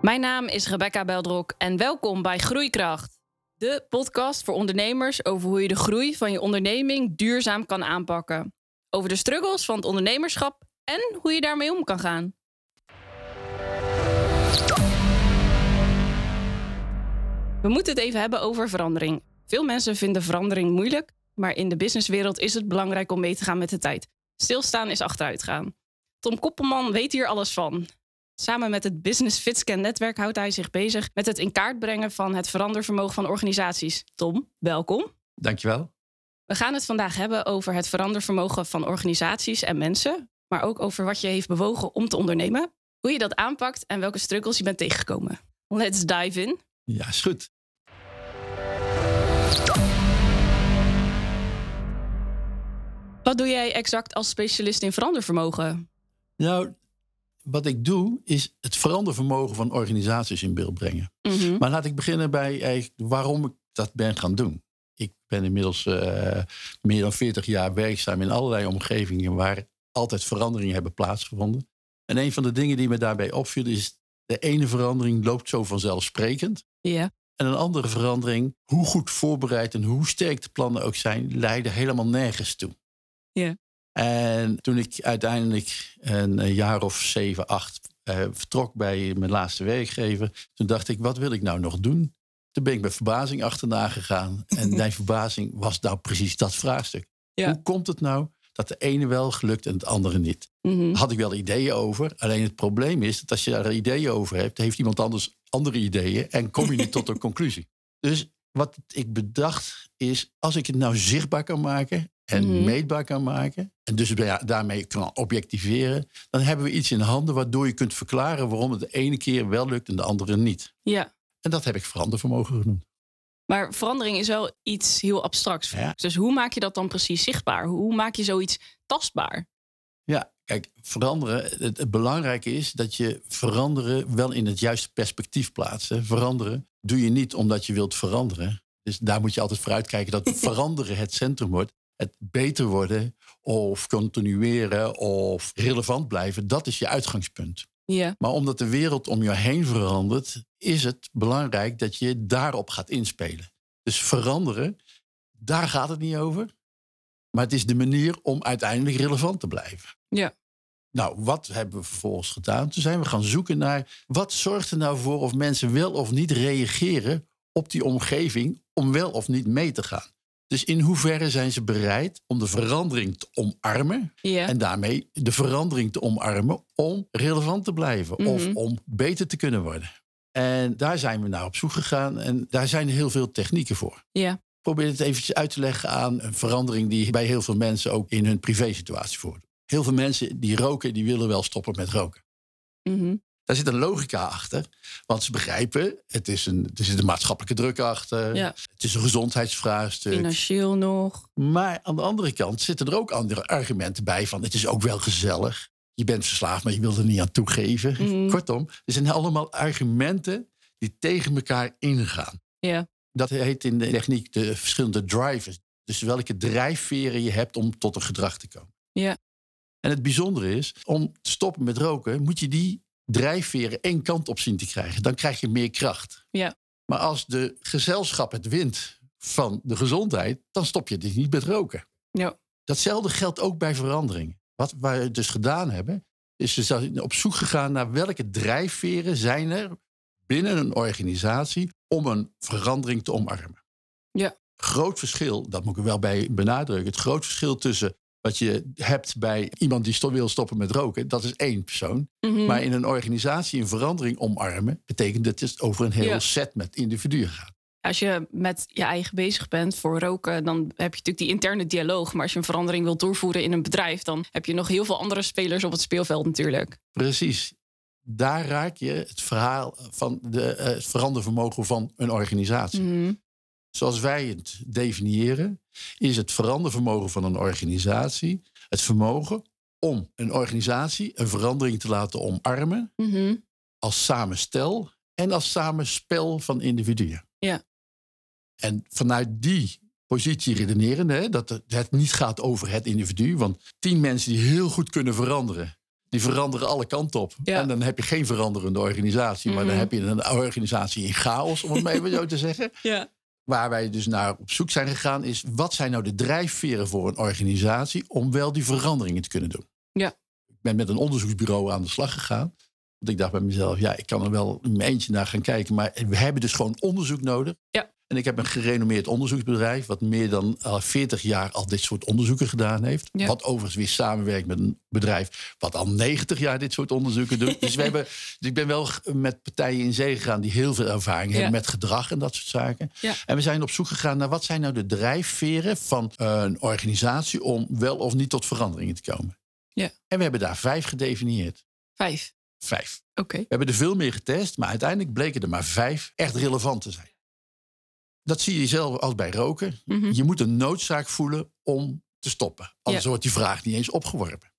Mijn naam is Rebecca Beldrok en welkom bij Groeikracht. De podcast voor ondernemers over hoe je de groei van je onderneming duurzaam kan aanpakken. Over de struggles van het ondernemerschap en hoe je daarmee om kan gaan. We moeten het even hebben over verandering. Veel mensen vinden verandering moeilijk, maar in de businesswereld is het belangrijk om mee te gaan met de tijd. Stilstaan is achteruit gaan. Tom Koppelman weet hier alles van. Samen met het Business Fitscan netwerk houdt hij zich bezig met het in kaart brengen van het verandervermogen van organisaties. Tom, welkom. Dankjewel. We gaan het vandaag hebben over het verandervermogen van organisaties en mensen, maar ook over wat je heeft bewogen om te ondernemen, hoe je dat aanpakt en welke struggles je bent tegengekomen. Let's dive in. Ja, is goed. Wat doe jij exact als specialist in verandervermogen? Nou, wat ik doe is het verandervermogen van organisaties in beeld brengen. Mhm. Maar laat ik beginnen bij eigenlijk waarom ik dat ben gaan doen. Ik ben inmiddels eh, meer dan 40 jaar werkzaam in allerlei omgevingen waar altijd veranderingen hebben plaatsgevonden. En een van de dingen die me daarbij opviel is de ene verandering loopt zo vanzelfsprekend. Ja. En een andere verandering, hoe goed voorbereid en hoe sterk de plannen ook zijn, leiden helemaal nergens toe. Ja. En toen ik uiteindelijk een jaar of zeven, acht eh, vertrok bij mijn laatste werkgever, toen dacht ik, wat wil ik nou nog doen? Toen ben ik met verbazing achterna gegaan. En mijn verbazing was nou precies dat vraagstuk. Ja. Hoe komt het nou dat de ene wel gelukt en het andere niet? Mhm. Had ik wel ideeën over. Alleen het probleem is dat als je daar ideeën over hebt, heeft iemand anders andere ideeën en kom je niet tot een conclusie. Dus wat ik bedacht is, als ik het nou zichtbaar kan maken en Mhm. meetbaar kan maken, en dus daarmee kan objectiveren, dan hebben we iets in handen waardoor je kunt verklaren waarom het de ene keer wel lukt en de andere niet. Ja. En dat heb ik verandervermogen genoemd. Maar verandering is wel iets heel abstracts. Ja. Dus hoe maak je dat dan precies zichtbaar? Hoe maak je zoiets tastbaar? Ja, kijk, veranderen. Het, het belangrijke is dat je veranderen wel in het juiste perspectief plaatst. hè. Veranderen doe je niet omdat je wilt veranderen. Dus daar moet je altijd voor uitkijken dat veranderen het centrum wordt. Het beter worden of continueren of relevant blijven, dat is je uitgangspunt. Ja. Maar omdat de wereld om je heen verandert, is het belangrijk dat je daarop gaat inspelen. Dus veranderen, daar gaat het niet over. Maar het is de manier om uiteindelijk relevant te blijven. Ja. Nou, wat hebben we vervolgens gedaan? Toen zijn we gaan zoeken naar wat zorgt er nou voor of mensen wel of niet reageren op die omgeving om wel of niet mee te gaan. Dus in hoeverre zijn ze bereid om de verandering te omarmen en daarmee de verandering te omarmen om relevant te blijven of Mhm. om beter te kunnen worden. En daar zijn we naar op zoek gegaan en daar zijn heel veel technieken voor. Ja. Ik probeer het eventjes uit te leggen aan een verandering die bij heel veel mensen ook in hun privésituatie voordoet. Heel veel mensen die roken, die willen wel stoppen met roken. Mhm. Daar zit een logica achter, want ze begrijpen, het is een, er zit een maatschappelijke druk achter, Ja. het is een gezondheidsvraagstuk. Financieel nog. Maar aan de andere kant zitten er ook andere argumenten bij van het is ook wel gezellig. Je bent verslaafd, maar je wilt er niet aan toegeven. Mhm. Kortom, er zijn allemaal argumenten die tegen elkaar ingaan. Ja. Dat heet in de techniek de verschillende drivers. Dus welke drijfveren je hebt om tot een gedrag te komen. Ja. En het bijzondere is, om te stoppen met roken, moet je die drijfveren één kant op zien te krijgen. Dan krijg je meer kracht. Ja. Maar als de gezelschap het wint van de gezondheid, dan stop je dus niet met roken. Ja. Datzelfde geldt ook bij verandering. Wat wij dus gedaan hebben, is zijn op zoek gegaan naar welke drijfveren zijn er binnen een organisatie om een verandering te omarmen. Ja. Groot verschil, dat moet ik er wel bij benadrukken. Het groot verschil tussen wat je hebt bij iemand die wil stoppen met roken, dat is één persoon. Mhm. Maar in een organisatie een verandering omarmen, betekent dat het over een heel Ja. set met individuen gaat. Als je met je eigen bezig bent voor roken, dan heb je natuurlijk die interne dialoog. Maar als je een verandering wilt doorvoeren in een bedrijf, dan heb je nog heel veel andere spelers op het speelveld natuurlijk. Precies. Daar raak je het verhaal van de, eh, het verandervermogen van een organisatie. Mhm. Zoals wij het definiëren, is het verandervermogen van een organisatie het vermogen om een organisatie een verandering te laten omarmen Mhm. als samenstel en als samenspel van individuen. Ja. En vanuit die positie redeneren, hè, dat het- niet gaat over het individu, want tien mensen die heel goed kunnen veranderen, Die veranderen alle kanten op. Ja. En dan heb je geen veranderende organisatie. Maar dan Mhm. heb je een organisatie in chaos, om het maar even zo te zeggen. Ja. Waar wij dus naar op zoek zijn gegaan, is wat zijn nou de drijfveren voor een organisatie om wel die veranderingen te kunnen doen? Ja. Ik ben met een onderzoeksbureau aan de slag gegaan. Want ik dacht bij mezelf, ja, ik kan er wel in mijn eentje naar gaan kijken. Maar we hebben dus gewoon onderzoek nodig. Ja. En ik heb een gerenommeerd onderzoeksbedrijf, wat meer dan al 40 jaar al dit soort onderzoeken gedaan heeft. Ja. Wat overigens weer samenwerkt met een bedrijf wat al 90 jaar dit soort onderzoeken doet. dus, we hebben, dus ik ben wel met partijen in zee gegaan die heel veel ervaring hebben met gedrag en dat soort zaken. Ja. En we zijn op zoek gegaan naar wat zijn nou de drijfveren van eh, een organisatie om wel of niet tot veranderingen te komen. Ja. En we hebben daar vijf gedefinieerd. Vijf. Vijf. Oké. We hebben er veel meer getest, maar uiteindelijk bleken er maar vijf echt relevant te zijn. Dat zie je zelf als bij roken. Mhm. Je moet een noodzaak voelen om te stoppen. Anders Ja. wordt die vraag niet eens opgeworpen.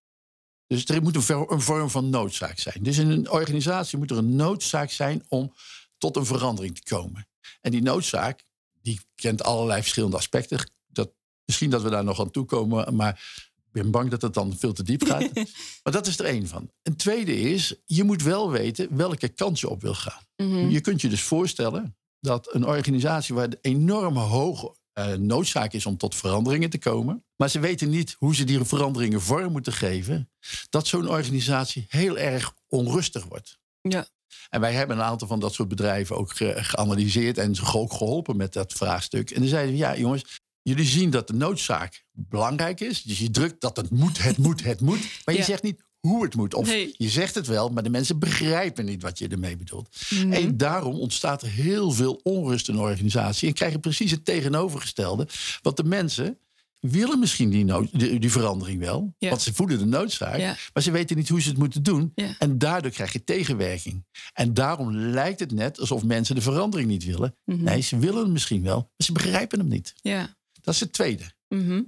Dus er moet een, vorm van noodzaak zijn. Dus in een organisatie moet er een noodzaak zijn om tot een verandering te komen. En die noodzaak, die kent allerlei verschillende aspecten. Dat, misschien dat we daar nog aan toe komen, maar ik ben bang dat het dan veel te diep gaat. maar dat is er één van. Een tweede is, je moet wel weten welke kant je op wil gaan. Mhm. Je kunt je dus voorstellen dat een organisatie waar de enorme hoge eh, noodzaak is om tot veranderingen te komen, maar ze weten niet hoe ze die veranderingen vorm moeten geven, dat zo'n organisatie heel erg onrustig wordt. Ja. En wij hebben een aantal van dat soort bedrijven ook ge- geanalyseerd en ze ook geholpen met dat vraagstuk. En dan zeiden we, ja jongens, jullie zien dat de noodzaak belangrijk is. Dus je drukt dat het moet, het moet, het moet. Maar je Ja. zegt niet hoe het moet. Of Nee. je zegt het wel, maar de mensen begrijpen niet wat je ermee bedoelt. Mhm. En daarom ontstaat er heel veel onrust in een organisatie. En krijg je precies het tegenovergestelde. Want de mensen willen misschien die, nood, die, die verandering wel. Ja. Want ze voelen de noodzaak. Ja. Maar ze weten niet hoe ze het moeten doen. Ja. En daardoor krijg je tegenwerking. En daarom lijkt het net alsof mensen de verandering niet willen. Mhm. Nee, ze willen hem misschien wel. Maar ze begrijpen hem niet. Ja. Dat is het tweede. Mhm.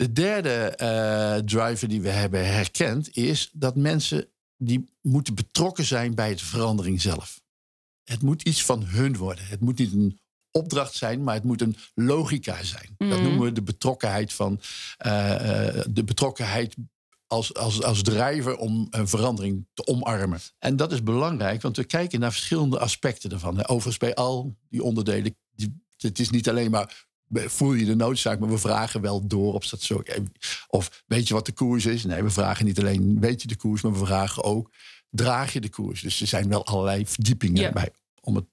De derde eh, driver die we hebben herkend is dat mensen die moeten betrokken zijn bij de verandering zelf. Het moet iets van hun worden. Het moet niet een opdracht zijn, maar het moet een logica zijn. Dat Mhm. noemen we de betrokkenheid van eh, eh, de betrokkenheid als, als, als drijver om een verandering te omarmen. En dat is belangrijk, want we kijken naar verschillende aspecten daarvan. Overigens bij al die onderdelen, het is niet alleen maar voel je de noodzaak, maar we vragen wel door op dat zo. Of weet je wat de koers is? Nee, we vragen niet alleen weet je de koers, maar we vragen ook draag je de koers. Dus er zijn wel allerlei verdiepingen Ja. bij. Om het,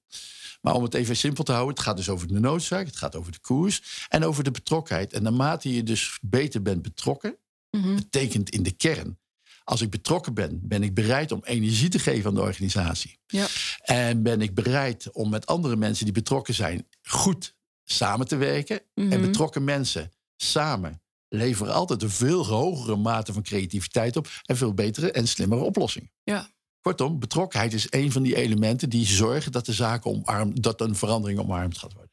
maar om het even simpel te houden, het gaat dus over de noodzaak, het gaat over de koers en over de betrokkenheid. En naarmate je dus beter bent betrokken, Mhm. betekent in de kern. Als ik betrokken ben, ben ik bereid om energie te geven aan de organisatie. Ja. En ben ik bereid om met andere mensen die betrokken zijn goed samen te werken. En Mhm. betrokken mensen samen leveren altijd een veel hogere mate van creativiteit op. En veel betere en slimmere oplossingen. Ja. Kortom, betrokkenheid is een van die elementen die zorgen dat de zaken omarmd, dat een verandering omarmd gaat worden.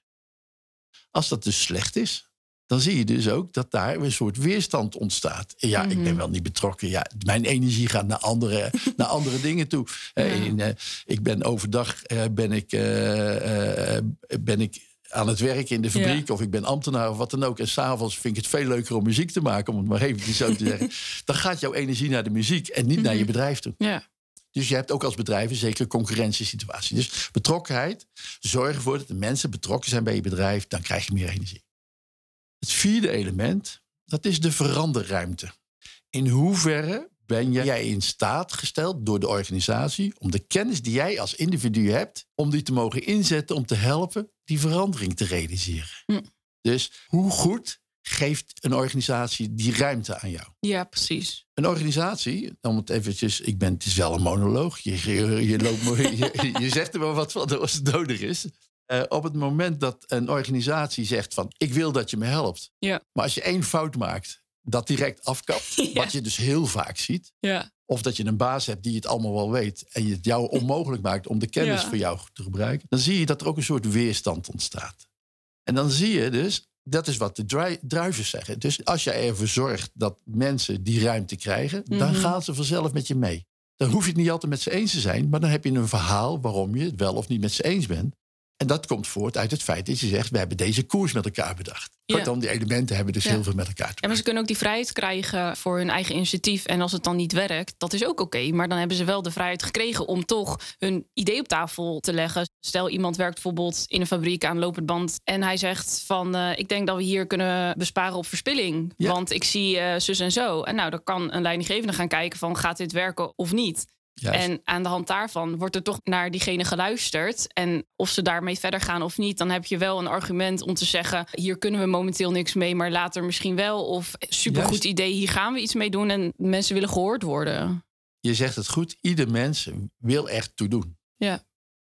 Als dat dus slecht is, dan zie je dus ook dat daar een soort weerstand ontstaat. Ja, ik ben Mhm. wel niet betrokken. Ja, mijn energie gaat naar andere, naar andere dingen toe. Eh, Ja. eh, ik ben overdag eh, ben ik, ben ik aan het werken in de fabriek, of ik ben ambtenaar of wat dan ook. En s'avonds vind ik het veel leuker om muziek te maken, om het maar even zo te zeggen. Dan gaat jouw energie naar de muziek en niet naar je Mhm. bedrijf toe. Ja. Dus je hebt ook als bedrijf een zekere concurrentiesituatie. Dus betrokkenheid, zorg ervoor dat de mensen betrokken zijn bij je bedrijf, dan krijg je meer energie. Het vierde element, dat is de veranderruimte. In hoeverre ben jij in staat gesteld door de organisatie om de kennis die jij als individu hebt, om die te mogen inzetten om te helpen die verandering te realiseren? Hm. Dus hoe goed geeft een organisatie die ruimte aan jou? ja, precies. Een organisatie, om het eventjes, ik ben, het is wel een monoloog. Je, je, je, loopt, je, je zegt er wel wat van als het nodig is. Eh, op het moment dat een organisatie zegt van, ik wil dat je me helpt. Ja. Maar als je één fout maakt, dat direct afkapt. Ja. Wat je dus heel vaak ziet. Ja. Of dat je een baas hebt die het allemaal wel weet. En je het jou onmogelijk maakt om de kennis Ja. voor jou te gebruiken. Dan zie je dat er ook een soort weerstand ontstaat. En dan zie je dus, dat is wat de druivers zeggen. Dus als je ervoor zorgt dat mensen die ruimte krijgen, dan Mhm. gaan ze vanzelf met je mee. Dan hoef je het niet altijd met ze eens te zijn, maar dan heb je een verhaal waarom je het wel of niet met ze eens bent. En dat komt voort uit het feit dat je zegt, we hebben deze koers met elkaar bedacht. Ja. Kortom, die elementen hebben dus Ja. heel veel met elkaar te Ja, maar maken. ze kunnen ook die vrijheid krijgen voor hun eigen initiatief. En als het dan niet werkt, dat is ook oké. Maar dan hebben ze wel de vrijheid gekregen om toch hun idee op tafel te leggen. Stel, iemand werkt bijvoorbeeld in een fabriek aan lopend band. En hij zegt van, eh, ik denk dat we hier kunnen besparen op verspilling. Ja. Want ik zie eh, zus en zo. En nou, dan kan een leidinggevende gaan kijken van, gaat dit werken of niet? Juist. En aan de hand daarvan wordt er toch naar diegene geluisterd. En of ze daarmee verder gaan of niet, dan heb je wel een argument om te zeggen: hier kunnen we momenteel niks mee, maar later misschien wel. Of supergoed Juist. idee, hier gaan we iets mee doen. En mensen willen gehoord worden. Je zegt het goed, ieder mens wil echt toe doen. Ja.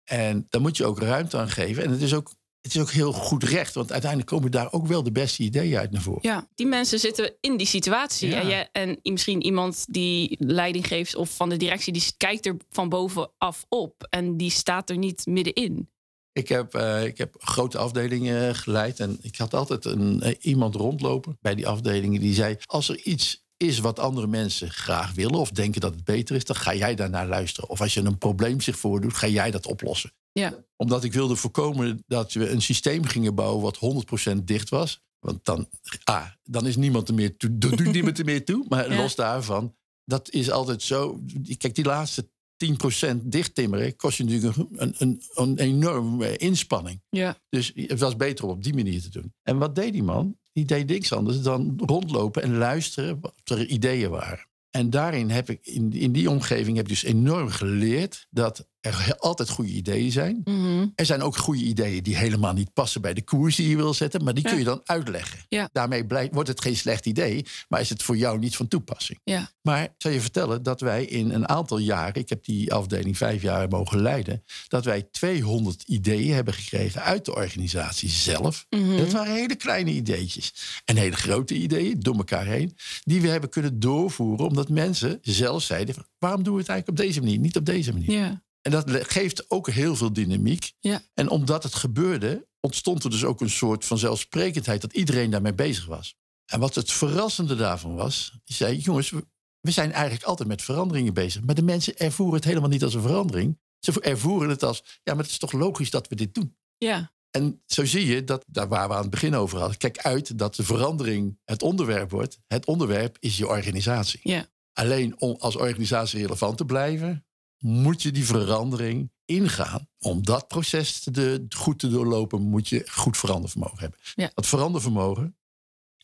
En daar moet je ook ruimte aan geven. En het is ook, het is ook heel goed recht, want uiteindelijk komen daar ook wel de beste ideeën uit naar voren. Ja, die mensen zitten in die situatie. Ja. En, en misschien iemand die leiding geeft of van de directie, die kijkt er van bovenaf op. En die staat er niet middenin. Ik heb, eh, ik heb grote afdelingen geleid en ik had altijd een, eh, iemand rondlopen bij die afdelingen die zei: Als er iets is wat andere mensen graag willen of denken dat het beter is, dan ga jij daarnaar luisteren. Of als je een probleem zich voordoet, ga jij dat oplossen. Ja. Omdat ik wilde voorkomen dat we een systeem gingen bouwen wat 100% dicht was. Want dan, ah, dan is niemand er meer toe, doet niemand er meer toe. Maar Ja. los daarvan, dat is altijd zo. Kijk, die laatste 10% dichttimmeren kost je natuurlijk een, een, een, een enorme inspanning. Ja. Dus het was beter om op die manier te doen. En wat deed die man? Die deed niks anders dan rondlopen en luisteren wat er ideeën waren. En daarin heb ik, in, in die omgeving, heb ik dus enorm geleerd dat er altijd goede ideeën zijn. Mhm. Er zijn ook goede ideeën die helemaal niet passen bij de koers die je wil zetten, maar die Ja. kun je dan uitleggen. Ja. Daarmee blijkt, wordt het geen slecht idee, maar is het voor jou niet van toepassing. Ja. Maar ik zal je vertellen dat wij in een aantal jaren, ik heb die afdeling vijf jaar mogen leiden, dat wij 200 ideeën hebben gekregen uit de organisatie zelf. Mhm. Dat waren hele kleine ideetjes. En hele grote ideeën door elkaar heen. Die we hebben kunnen doorvoeren omdat mensen zelf zeiden: van, waarom doen we het eigenlijk op deze manier, niet op deze manier? Ja. En dat geeft ook heel veel dynamiek. Ja. En omdat het gebeurde, ontstond er dus ook een soort van zelfsprekendheid dat iedereen daarmee bezig was. En wat het verrassende daarvan was, die zei: jongens, we- we zijn eigenlijk altijd met veranderingen bezig. Maar de mensen ervoeren het helemaal niet als een verandering. Ze ervoeren het als: ja, maar het is toch logisch dat we dit doen. Ja. En zo zie je dat, daar waar we aan het begin over hadden, kijk uit dat de verandering het onderwerp wordt. Het onderwerp is je organisatie. Ja. Alleen om als organisatie relevant te blijven, moet je die verandering ingaan. Om dat proces te goed te doorlopen, moet je goed verandervermogen hebben. Ja. Dat verandervermogen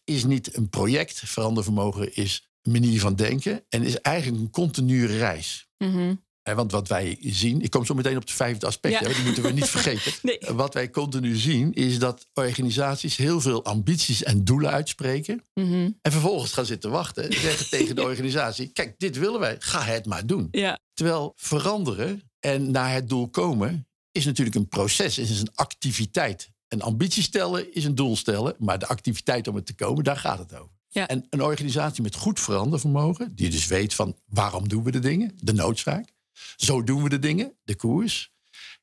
is niet een project. Verandervermogen is een manier van denken en is eigenlijk een continue reis. Mhm. Want wat wij zien, ik kom zo meteen op het vijfde aspect, Ja. hè, die moeten we niet vergeten. Nee. Wat wij continu zien, is dat organisaties heel veel ambities en doelen uitspreken. Mhm. En vervolgens gaan zitten wachten en zeggen tegen de organisatie: Kijk, dit willen wij, ga het maar doen. Ja. Terwijl veranderen en naar het doel komen is natuurlijk een proces, is een activiteit. Een ambitie stellen is een doel stellen, maar de activiteit om het te komen, daar gaat het over. Ja. En een organisatie met goed verandervermogen, die dus weet van waarom doen we de dingen, de noodzaak. Zo doen we de dingen, de koers.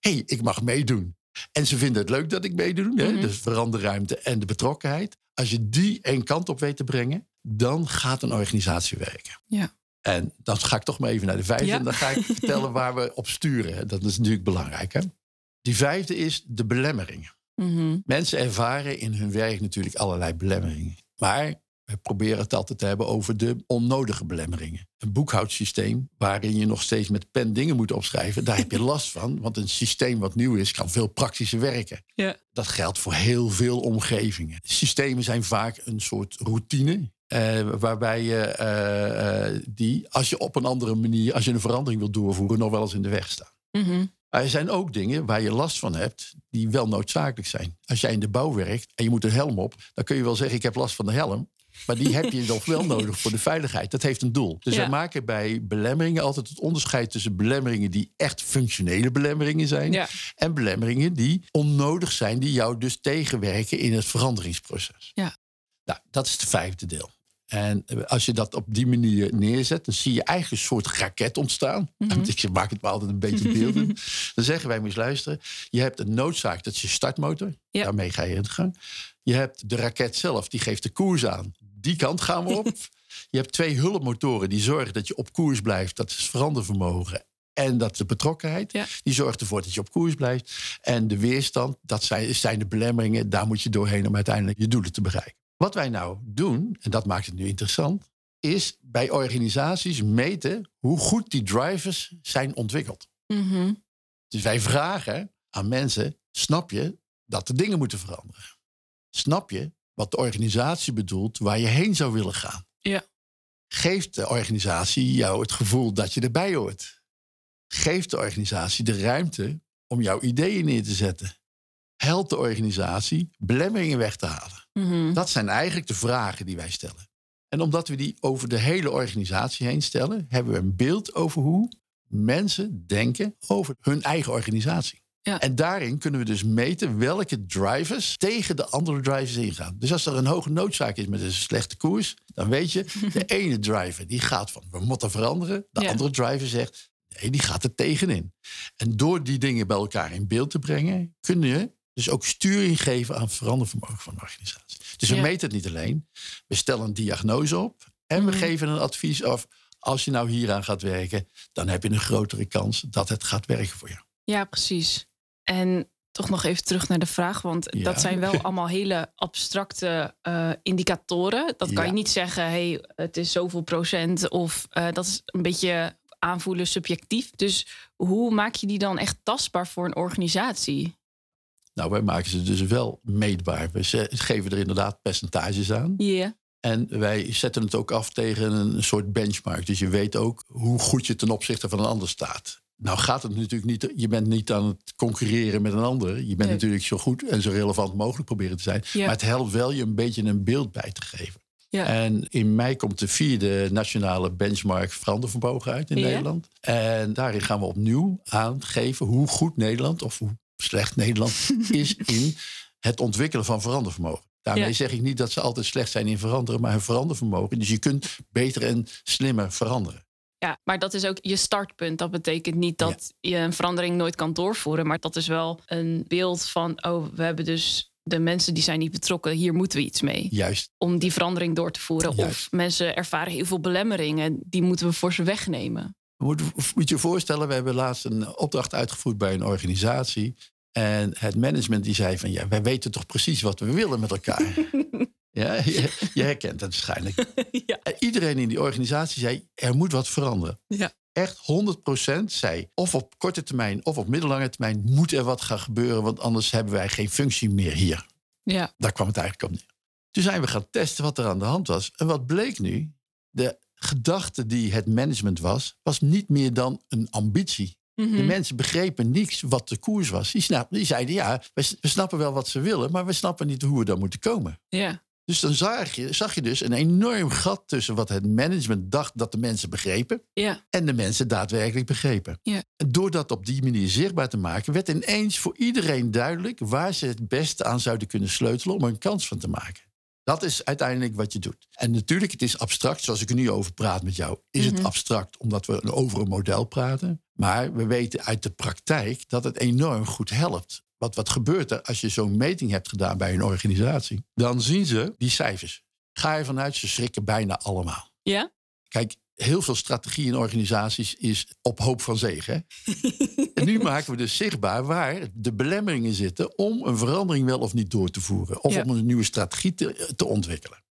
Hé, hey, ik mag meedoen. En ze vinden het leuk dat ik meedoe, hè? Mhm. de veranderruimte en de betrokkenheid. Als je die één kant op weet te brengen, dan gaat een organisatie werken. Ja. En dan ga ik toch maar even naar de vijfde. Ja. En dan ga ik vertellen waar we op sturen. Dat is natuurlijk belangrijk. Hè? Die vijfde is de belemmeringen. Mhm. Mensen ervaren in hun werk natuurlijk allerlei belemmeringen. Maar we proberen het altijd te hebben over de onnodige belemmeringen. Een boekhoudsysteem waarin je nog steeds met pen dingen moet opschrijven, daar heb je last van. Want een systeem wat nieuw is, kan veel praktischer werken. Ja. Dat geldt voor heel veel omgevingen. Systemen zijn vaak een soort routine. eh, waarbij je eh, eh, die, als je op een andere manier, als je een verandering wil doorvoeren, nog wel eens in de weg staan. Mhm. Maar er zijn ook dingen waar je last van hebt die wel noodzakelijk zijn. Als jij in de bouw werkt en je moet een helm op, dan kun je wel zeggen: Ik heb last van de helm. Maar die heb je nog wel nodig voor de veiligheid. Dat heeft een doel. Dus Ja. wij maken bij belemmeringen altijd het onderscheid tussen belemmeringen die echt functionele belemmeringen zijn. Ja. En belemmeringen die onnodig zijn, die jou dus tegenwerken in het veranderingsproces. Ja. Nou, dat is het vijfde deel. En eh, als je dat op die manier neerzet, dan zie je eigenlijk een soort raket ontstaan. Want Ik maak het me altijd een beetje beelden. dan zeggen wij, moet luisteren. Je hebt een noodzaak, dat is je startmotor. Ja. Daarmee ga je in de gang. Je hebt de raket zelf, die geeft de koers aan. Die kant gaan we op. je hebt twee hulpmotoren die zorgen dat je op koers blijft. Dat is verandervermogen en dat de betrokkenheid. Ja. Die zorgt ervoor dat je op koers blijft. En de weerstand, dat zijn, zijn de belemmeringen. Daar moet je doorheen om uiteindelijk je doelen te bereiken. Wat wij nou doen, en dat maakt het nu interessant, is bij organisaties meten hoe goed die drivers zijn ontwikkeld. Mhm. Dus wij vragen aan mensen: snap je dat de dingen moeten veranderen? Snap je wat de organisatie bedoelt waar je heen zou willen gaan? Ja. Geeft de organisatie jou het gevoel dat je erbij hoort? Geeft de organisatie de ruimte om jouw ideeën neer te zetten? Helpt de organisatie belemmeringen weg te halen? Mhm. Dat zijn eigenlijk de vragen die wij stellen. En omdat we die over de hele organisatie heen stellen, hebben we een beeld over hoe mensen denken over hun eigen organisatie. Ja. En daarin kunnen we dus meten welke drivers tegen de andere drivers ingaan. Dus als er een hoge noodzaak is met een slechte koers, dan weet je, de ene driver die gaat van we moeten veranderen. De Ja. andere driver zegt nee, die gaat er tegenin. En door die dingen bij elkaar in beeld te brengen, kun je dus ook sturing geven aan het verandervermogen van de organisatie. Dus we Ja. meten het niet alleen. We stellen een diagnose op en we Mhm. geven een advies af. Als je nou hieraan gaat werken, dan heb je een grotere kans dat het gaat werken voor jou. Ja, precies. En toch nog even terug naar de vraag, want Ja. dat zijn wel allemaal hele abstracte eh, indicatoren. Dat kan Ja. je niet zeggen, hey, het is zoveel procent of eh, dat is een beetje aanvoelen subjectief. Dus hoe maak je die dan echt tastbaar voor een organisatie? Nou, wij maken ze dus wel meetbaar. We geven er inderdaad percentages aan. Ja. En wij zetten het ook af tegen een soort benchmark. Dus je weet ook hoe goed je ten opzichte van een ander staat. Nou gaat het natuurlijk niet, je bent niet aan het concurreren met een ander. Je bent Nee. natuurlijk zo goed en zo relevant mogelijk proberen te zijn. Ja. Maar het helpt wel je een beetje een beeld bij te geven. Ja. En in mei komt de vierde nationale benchmark verandervermogen uit in Ja. Nederland. En daarin gaan we opnieuw aangeven hoe goed Nederland of hoe slecht Nederland is in het ontwikkelen van verandervermogen. Daarmee Ja. zeg ik niet dat ze altijd slecht zijn in veranderen, maar hun verandervermogen. Dus je kunt beter en slimmer veranderen. Ja, maar dat is ook je startpunt. Dat betekent niet dat je een verandering nooit kan doorvoeren. Maar dat is wel een beeld van, oh, we hebben dus de mensen die zijn niet betrokken. Hier moeten we iets mee. Juist. Om die verandering door te voeren. Juist. Of mensen ervaren heel veel belemmeringen. Die moeten we voor ze wegnemen. Moet, moet je je voorstellen, we hebben laatst een opdracht uitgevoerd bij een organisatie. En het management die zei van ja, wij weten toch precies wat we willen met elkaar. ja, je, je herkent het waarschijnlijk. ja. En iedereen in die organisatie zei, er moet wat veranderen. Ja. Echt 100% zei, of op korte termijn of op middellange termijn moet er wat gaan gebeuren, want anders hebben wij geen functie meer hier. Ja. Daar kwam het eigenlijk op neer. Toen zijn we gaan testen wat er aan de hand was. En wat bleek nu? De gedachte die het management was, was niet meer dan een ambitie. De Mhm. mensen begrepen niets wat de koers was. Die, snap, die zeiden, ja, we, we snappen wel wat ze willen, maar we snappen niet hoe we daar moeten komen. ja. Dus dan zag je, zag je dus een enorm gat tussen wat het management dacht dat de mensen begrepen Ja. en de mensen daadwerkelijk begrepen. Ja. En door dat op die manier zichtbaar te maken, werd ineens voor iedereen duidelijk waar ze het beste aan zouden kunnen sleutelen om er een kans van te maken. Dat is uiteindelijk wat je doet. En natuurlijk, het is abstract, zoals ik er nu over praat met jou, is Mhm. het abstract omdat we over een model praten. Maar we weten uit de praktijk dat het enorm goed helpt. Wat, wat gebeurt er als je zo'n meting hebt gedaan bij een organisatie? Dan zien ze die cijfers. Ga ervan uit, ze schrikken bijna allemaal. Ja. Kijk, heel veel strategie in organisaties is op hoop van zegen. en nu maken we dus zichtbaar waar de belemmeringen zitten om een verandering wel of niet door te voeren. Of Ja. om een nieuwe strategie te, te ontwikkelen.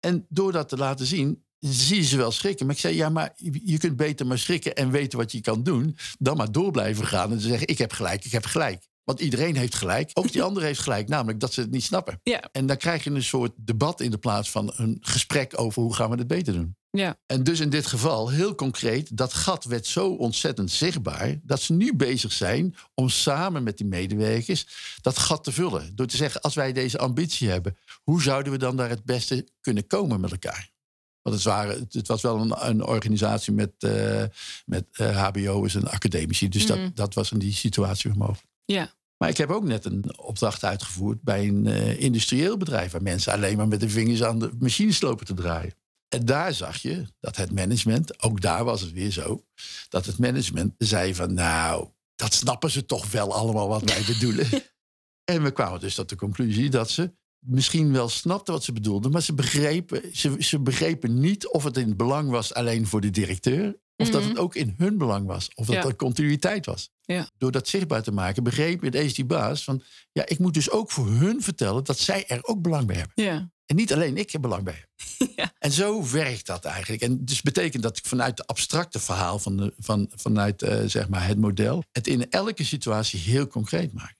En door dat te laten zien, zie je ze wel schrikken. Maar ik zei, ja, maar je je kunt beter maar schrikken en weten wat je kan doen. Dan maar door blijven gaan en zeggen, ik heb gelijk, ik heb gelijk. Want iedereen heeft gelijk. Ook die andere heeft gelijk, namelijk dat ze het niet snappen. Ja. En dan krijg je een soort debat in de plaats van een gesprek over hoe gaan we het beter doen. Ja. En dus in dit geval, heel concreet, dat gat werd zo ontzettend zichtbaar dat ze nu bezig zijn om samen met die medewerkers dat gat te vullen. Door te zeggen, als wij deze ambitie hebben, hoe zouden we dan daar het beste kunnen komen met elkaar? Want het, waren, het was wel een, een organisatie met, eh, met eh, HBO's en academici. Dus dat, dat was in die situatie weer mogelijk. Ja. Maar ik heb ook net een opdracht uitgevoerd bij een eh, industrieel bedrijf... waar mensen alleen maar met de vingers aan de machines lopen te draaien. En daar zag je dat het management, ook daar was het weer zo... dat het management zei van nou, dat snappen ze toch wel allemaal wat wij bedoelen. en we kwamen dus tot de conclusie dat ze misschien wel snapten wat ze bedoelden... maar ze begrepen, ze, ze begrepen niet of het in het belang was alleen voor de directeur... Of dat Mhm. het ook in hun belang was. Of dat Ja. er continuïteit was. Ja. Door dat zichtbaar te maken, begreep ineens die baas van... ja, ik moet dus ook voor hun vertellen dat zij er ook belang bij hebben. Ja. En niet alleen ik er belang bij heb. Ja. En zo werkt dat eigenlijk. En dus betekent dat ik vanuit de abstracte verhaal, van de, van, vanuit eh, zeg maar het model, het in elke situatie heel concreet maak.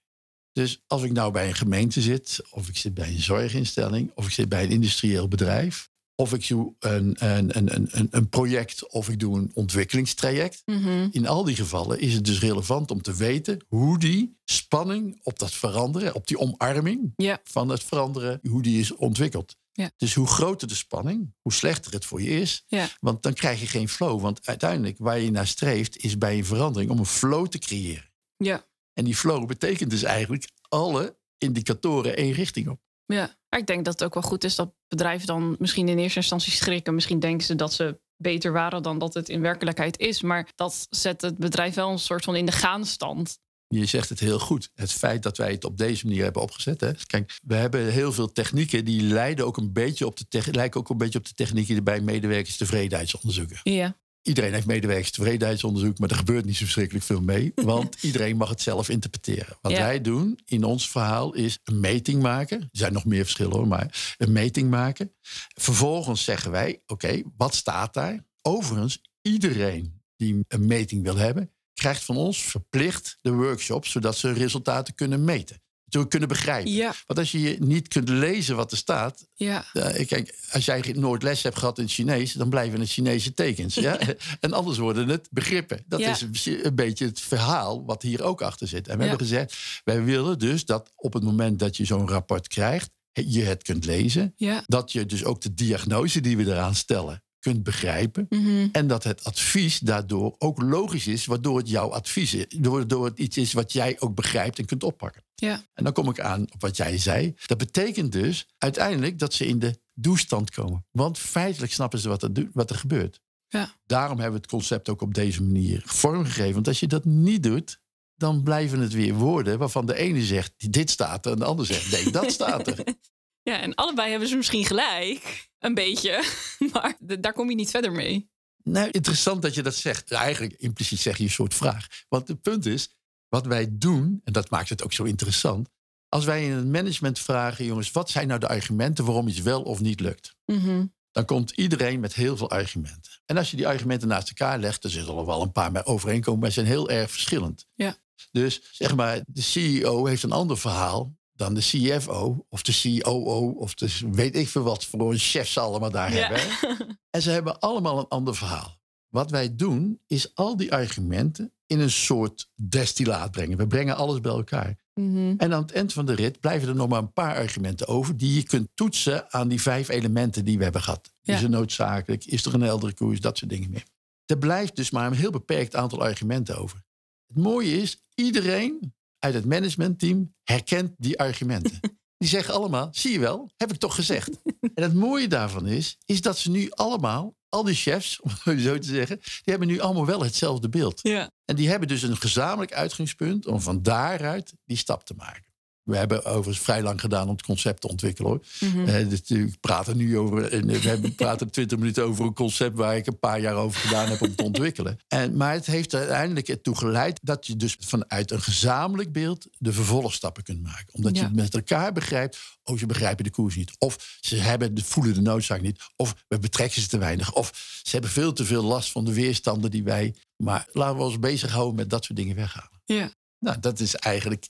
Dus als ik nou bij een gemeente zit, of ik zit bij een zorginstelling, of ik zit bij een industrieel bedrijf, of ik doe een, een, een, een- project of ik doe een ontwikkelingstraject. Mhm. In al die gevallen is het dus relevant om te weten hoe die spanning op dat veranderen, op die omarming van het veranderen, hoe die is ontwikkeld. Ja. Dus hoe groter de spanning, hoe slechter het voor je is. Ja. Want dan krijg je geen flow. Want uiteindelijk waar je naar streeft, is bij een verandering om een flow te creëren. Ja. En die flow betekent dus eigenlijk alle indicatoren één richting op. Ja, maar ik denk dat het ook wel goed is dat bedrijven dan misschien in eerste instantie schrikken. Misschien denken ze dat ze beter waren dan dat het in werkelijkheid is. Maar dat zet het bedrijf wel een soort van in de gaanstand. Je zegt het heel goed. Het feit dat wij het op deze manier hebben opgezet. Hè. Kijk, we hebben heel veel technieken die leiden ook een beetje op de lijken ook een beetje op de technieken die bij medewerkers tevredenheidsonderzoeken. Ja, Iedereen heeft medewerkers tevredenheidsonderzoek, maar er gebeurt niet zo verschrikkelijk veel mee. Want iedereen mag het zelf interpreteren. Wat Ja. wij doen in ons verhaal is een meting maken. Er zijn nog meer verschillen hoor, maar een meting maken. Vervolgens zeggen wij, oké, wat staat daar? Overigens, iedereen die een meting wil hebben, krijgt van ons verplicht de workshop, zodat ze resultaten kunnen meten. Ze kunnen begrijpen. ja, Want als je niet kunt lezen wat er staat, ja. eh, kijk, als jij nooit les hebt gehad in het Chinees, dan blijven het Chinese tekens. Ja? en anders worden het begrippen. Dat Ja. is een, beetje het verhaal wat hier ook achter zit. En we hebben gezegd, wij willen dus dat op het moment dat je zo'n rapport krijgt, je het kunt lezen. Dat je dus ook de diagnose die we eraan stellen kunt begrijpen. Mhm. En dat het advies daardoor ook logisch is, waardoor het jouw advies is. Waardoor het iets is wat jij ook begrijpt en kunt oppakken. ja. En dan kom ik aan op wat jij zei. Dat betekent dus uiteindelijk dat ze in de doestand komen. Want feitelijk snappen ze wat er, wat er gebeurt. Ja. Daarom hebben we het concept ook op deze manier vormgegeven. Want als je dat niet doet, dan blijven het weer woorden waarvan de ene zegt dit staat er en de ander zegt nee, dat staat er. Ja, en allebei hebben ze misschien gelijk. Een beetje. Maar daar kom je niet verder mee. Nou, interessant dat je dat zegt. Ja, Eigenlijk impliciet zeg je een soort vraag. Want het punt is, wat wij doen, en dat maakt het ook zo interessant. Als wij in het management vragen, jongens, wat zijn nou de argumenten waarom iets wel of niet lukt? Mhm. dan komt iedereen met heel veel argumenten. En als je die argumenten naast elkaar legt, dan zullen er wel een paar bij overeenkomen, maar ze zijn heel erg verschillend. Ja. Dus zeg maar, de CEO heeft een ander verhaal dan de CFO of de COO of de weet ik veel wat voor een chef ze allemaal daar Ja. hebben. En ze hebben allemaal een ander verhaal. Wat wij doen, is al die argumenten in een soort destillaat brengen. We brengen alles bij elkaar. Mhm. En aan het eind van de rit blijven er nog maar een paar argumenten over... die je kunt toetsen aan die vijf elementen die we hebben gehad. Ja. Is er noodzakelijk? Is er een heldere koers? Dat soort dingen meer. Er blijft dus maar een heel beperkt aantal argumenten over. Het mooie is, iedereen uit het managementteam herkent die argumenten. Die zeggen allemaal, zie je wel, heb ik toch gezegd. En het mooie daarvan is, is dat ze nu allemaal, al die chefs, om het zo te zeggen... die hebben nu allemaal wel hetzelfde beeld. Ja. En die hebben dus een gezamenlijk uitgangspunt om van daaruit die stap te maken. We hebben overigens vrij lang gedaan om het concept te ontwikkelen hoor. Eh, dus ik praat er nu over. En we hebben praten 20 minuten over een concept waar ik een paar jaar over gedaan heb om te ontwikkelen. En, maar het heeft uiteindelijk ertoe geleid dat je dus vanuit een gezamenlijk beeld de vervolgstappen kunt maken. Omdat Ja. je met elkaar begrijpt, oh ze begrijpen de koers niet. Of ze hebben voelen de noodzaak niet. Of we betrekken ze te weinig. Of ze hebben veel te veel last van de weerstanden die wij. Maar laten we ons bezighouden met dat soort dingen weghalen. Ja. Nou, dat is eigenlijk.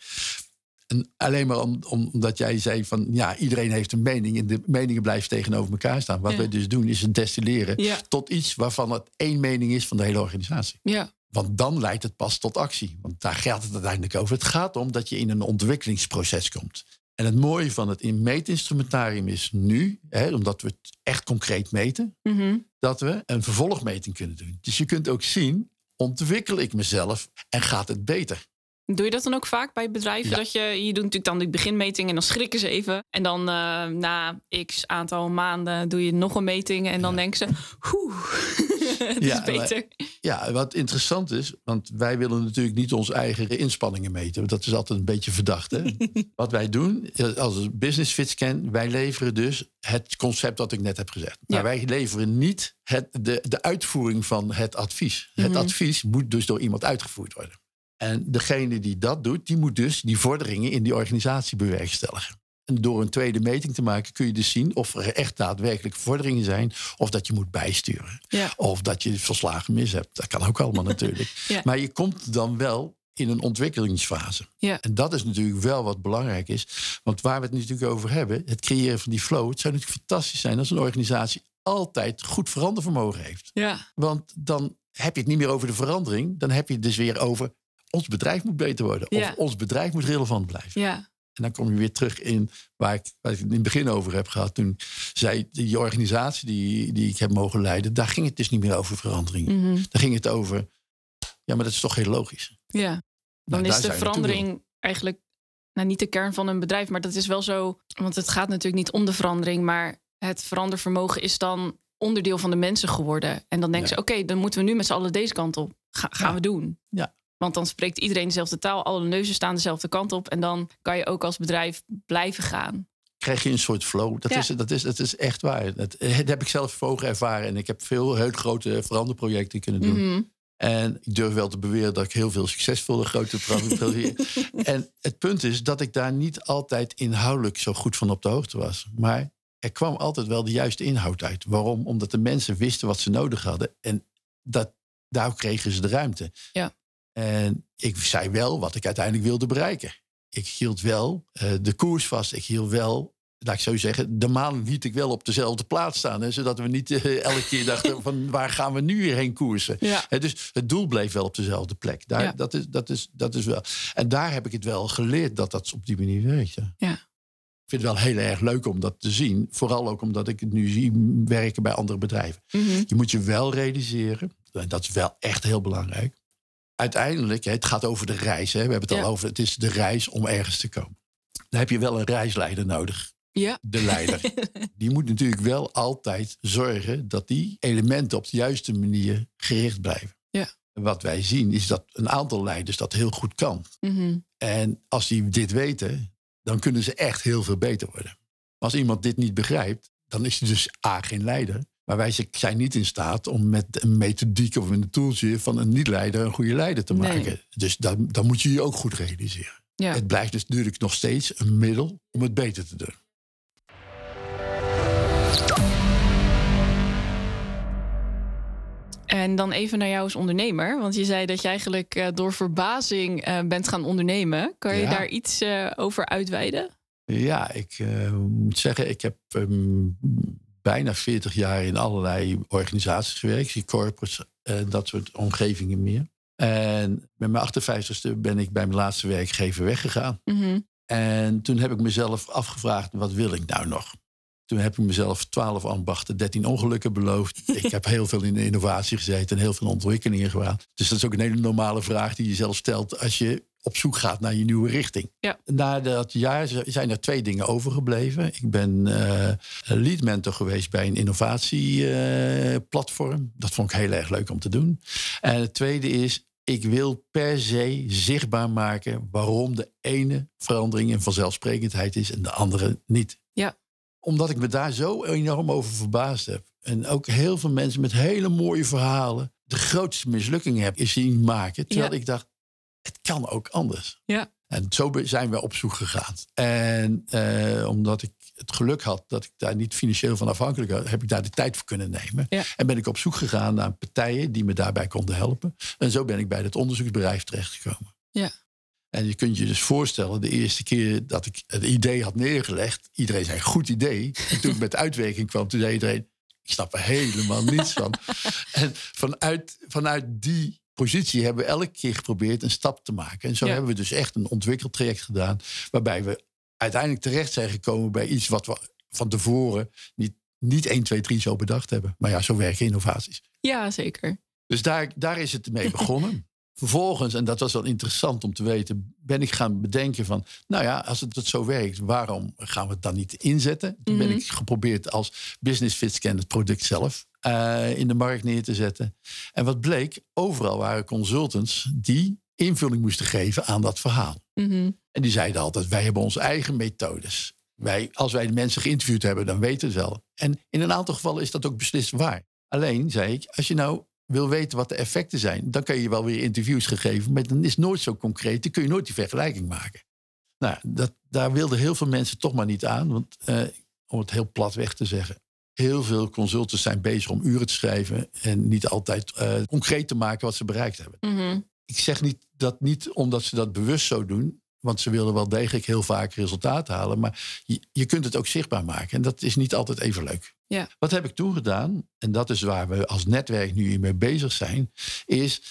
En alleen maar om, om- omdat jij zei van ja, iedereen heeft een mening en de meningen blijven tegenover elkaar staan. Wat Ja. wij dus doen is het destilleren Ja. tot iets waarvan het één mening is van de hele organisatie. Ja. Want dan leidt het pas tot actie. Want daar gaat het uiteindelijk over. Het gaat om dat je in een ontwikkelingsproces komt. En het mooie van het in- meetinstrumentarium is nu, hè, omdat we het echt concreet meten, Mhm. dat we een vervolgmeting kunnen doen. Dus je kunt ook zien, ontwikkel ik mezelf en gaat het beter? Doe je dat dan ook vaak bij bedrijven? Ja. Dat je, je doet natuurlijk dan de beginmeting en dan schrikken ze even. En dan eh, na x aantal maanden doe je nog een meting. En dan Ja. denken ze, oeh, het Ja, is beter. Ja, wat interessant is, want wij willen natuurlijk niet onze eigen inspanningen meten. Dat is altijd een beetje verdacht. Hè? wat wij doen, als Business Fit Scan, wij leveren dus het concept dat ik net heb gezegd. Maar wij leveren niet het, de, de uitvoering van het advies. Het Mhm. advies moet dus door iemand uitgevoerd worden. En degene die dat doet, die moet dus die vorderingen in die organisatie bewerkstelligen. En door een tweede meting te maken kun je dus zien of er echt daadwerkelijk vorderingen zijn. Of dat je moet bijsturen. Ja. Of dat je verslagen mis hebt. Dat kan ook allemaal natuurlijk. Ja. Maar je komt dan wel in een ontwikkelingsfase. Ja. En dat is natuurlijk wel wat belangrijk is. Want waar we het natuurlijk over hebben, het creëren van die flow. Het zou natuurlijk fantastisch zijn als een organisatie altijd goed verandervermogen heeft. Ja. Want dan heb je het niet meer over de verandering. Dan heb je het dus weer over ons bedrijf moet beter worden. Ja. Of ons bedrijf moet relevant blijven. Ja. En dan kom je weer terug in waar ik, waar ik het in het begin over heb gehad. Toen zei die organisatie die, die ik heb mogen leiden, daar ging het dus niet meer over verandering. Mhm. Daar ging het over, ja, maar dat is toch heel logisch. Ja. Nou, Dan is de verandering eigenlijk nou, niet de kern van een bedrijf. Maar dat is wel zo. Want het gaat natuurlijk niet om de verandering. Maar het verandervermogen is dan onderdeel van de mensen geworden. En dan denken Ja. ze: oké, dan moeten we nu met z'n allen deze kant op. Ga, gaan Ja. we doen. Ja. Want dan spreekt iedereen dezelfde taal. Alle neuzen staan dezelfde kant op. En dan kan je ook als bedrijf blijven gaan. Krijg je een soort flow. Dat, Ja. is, dat, is, dat is echt waar. Dat, dat heb ik zelf voor ervaren. En ik heb veel heel grote veranderprojecten kunnen doen. Mhm. En ik durf wel te beweren dat ik heel veel succesvolle grote veranderprojecten. en het punt is dat ik daar niet altijd inhoudelijk zo goed van op de hoogte was. Maar er kwam altijd wel de juiste inhoud uit. Waarom? Omdat de mensen wisten wat ze nodig hadden. En dat, daar kregen ze de ruimte. Ja. En ik zei wel wat ik uiteindelijk wilde bereiken. Ik hield wel eh, de koers vast. Ik hield wel, laat ik zo zeggen, de maan liet ik wel op dezelfde plaats staan. Hè, zodat we niet eh, elke keer dachten van waar gaan we nu weer heen koersen. Ja. Hè, dus het doel bleef wel op dezelfde plek. Daar, Ja. dat, is, dat, is, dat is wel. En daar heb ik het wel geleerd dat dat op die manier werkt. Ja. Ja. Ik vind het wel heel erg leuk om dat te zien. Vooral ook omdat ik het nu zie werken bij andere bedrijven. Mhm. Je moet je wel realiseren, en dat is wel echt heel belangrijk. Uiteindelijk, het gaat over de reis. Hè. We hebben het Ja. al over, het is de reis om ergens te komen. Dan heb je wel een reisleider nodig. Ja. De leider. die moet natuurlijk wel altijd zorgen dat die elementen op de juiste manier gericht blijven. Ja. En wat wij zien is dat een aantal leiders dat heel goed kan. Mhm. En als die dit weten, dan kunnen ze echt heel veel beter worden. Maar als iemand dit niet begrijpt, dan is hij dus A, geen leider. Maar wij zijn niet in staat om met een methodiek of een tooltje van een niet-leider een goede leider te Nee. maken. Dus dan, dan moet je je ook goed realiseren. Ja. Het blijft dus natuurlijk nog steeds een middel om het beter te doen. En dan even naar jou als ondernemer. Want je zei dat je eigenlijk eh, door verbazing eh, bent gaan ondernemen. Kan je Ja. daar iets eh, over uitweiden? Ja, ik moet zeggen, ik heb ehm, bijna 40 jaar in allerlei organisaties gewerkt. Die corporates en dat soort omgevingen meer. En met mijn 58ste ben ik bij mijn laatste werkgever weggegaan. Mhm. En toen heb ik mezelf afgevraagd, wat wil ik nou nog? Toen heb ik mezelf 12 ambachten, 13 ongelukken beloofd. ik heb heel veel in de innovatie gezeten en heel veel ontwikkelingen gedaan. Dus dat is ook een hele normale vraag die je zelf stelt als je op zoek gaat naar je nieuwe richting. Ja. Na dat jaar zijn er twee dingen overgebleven. Ik ben eh, lead mentor geweest bij een innovatieplatform. dat vond ik heel erg leuk om te doen. En het tweede is, ik wil per se zichtbaar maken waarom de ene verandering een vanzelfsprekendheid is en de andere niet. Ja. Omdat ik me daar zo enorm over verbaasd heb. En ook heel veel mensen met hele mooie verhalen de grootste mislukkingen heb zien maken. Terwijl Ja. ik dacht, het kan ook anders. Ja. En zo zijn we op zoek gegaan. En eh, omdat ik het geluk had dat ik daar niet financieel van afhankelijk was, heb ik daar de tijd voor kunnen nemen. Ja. En ben ik op zoek gegaan naar partijen die me daarbij konden helpen. En zo ben ik bij het onderzoeksbedrijf terechtgekomen. Ja. En je kunt je dus voorstellen, de eerste keer dat ik het idee had neergelegd, iedereen zei goed idee. En toen ik met de uitwerking kwam, toen zei iedereen, ik snap er helemaal niets van. En vanuit, vanuit die positie hebben we elke keer geprobeerd een stap te maken. En zo Ja. hebben we dus echt een ontwikkeltraject gedaan, waarbij we uiteindelijk terecht zijn gekomen bij iets wat we van tevoren niet, niet 1, 2, 3 zo bedacht hebben. Maar ja, zo werken innovaties. Ja, zeker. Dus daar, daar is het mee begonnen. vervolgens, en dat was wel interessant om te weten, ben ik gaan bedenken van, nou ja, als het, zo werkt, waarom gaan we het dan niet inzetten? Toen ben Mhm. ik geprobeerd als Business Fit Scan het product zelf eh, in de markt neer te zetten. En wat bleek, overal waren consultants die invulling moesten geven aan dat verhaal. Mhm. En die zeiden altijd, wij hebben onze eigen methodes. Wij, als wij de mensen geïnterviewd hebben, dan weten we het wel. En in een aantal gevallen is dat ook beslist waar. Alleen, zei ik, als je nou wil weten wat de effecten zijn... dan kan je wel weer interviews gegeven, maar dan is nooit zo concreet. Dan kun je nooit die vergelijking maken. Nou, dat, daar wilden heel veel mensen toch maar niet aan. Want eh, om het heel plat weg te zeggen... heel veel consultants zijn bezig om uren te schrijven... en niet altijd eh, concreet te maken wat ze bereikt hebben Mhm. ik zeg niet dat niet omdat ze dat bewust zo doen. Want ze willen wel degelijk heel vaak resultaten halen. Maar je, je kunt het ook zichtbaar maken. En dat is niet altijd even leuk. Ja. Wat heb ik toen gedaan? En dat is waar we als netwerk nu mee bezig zijn. Is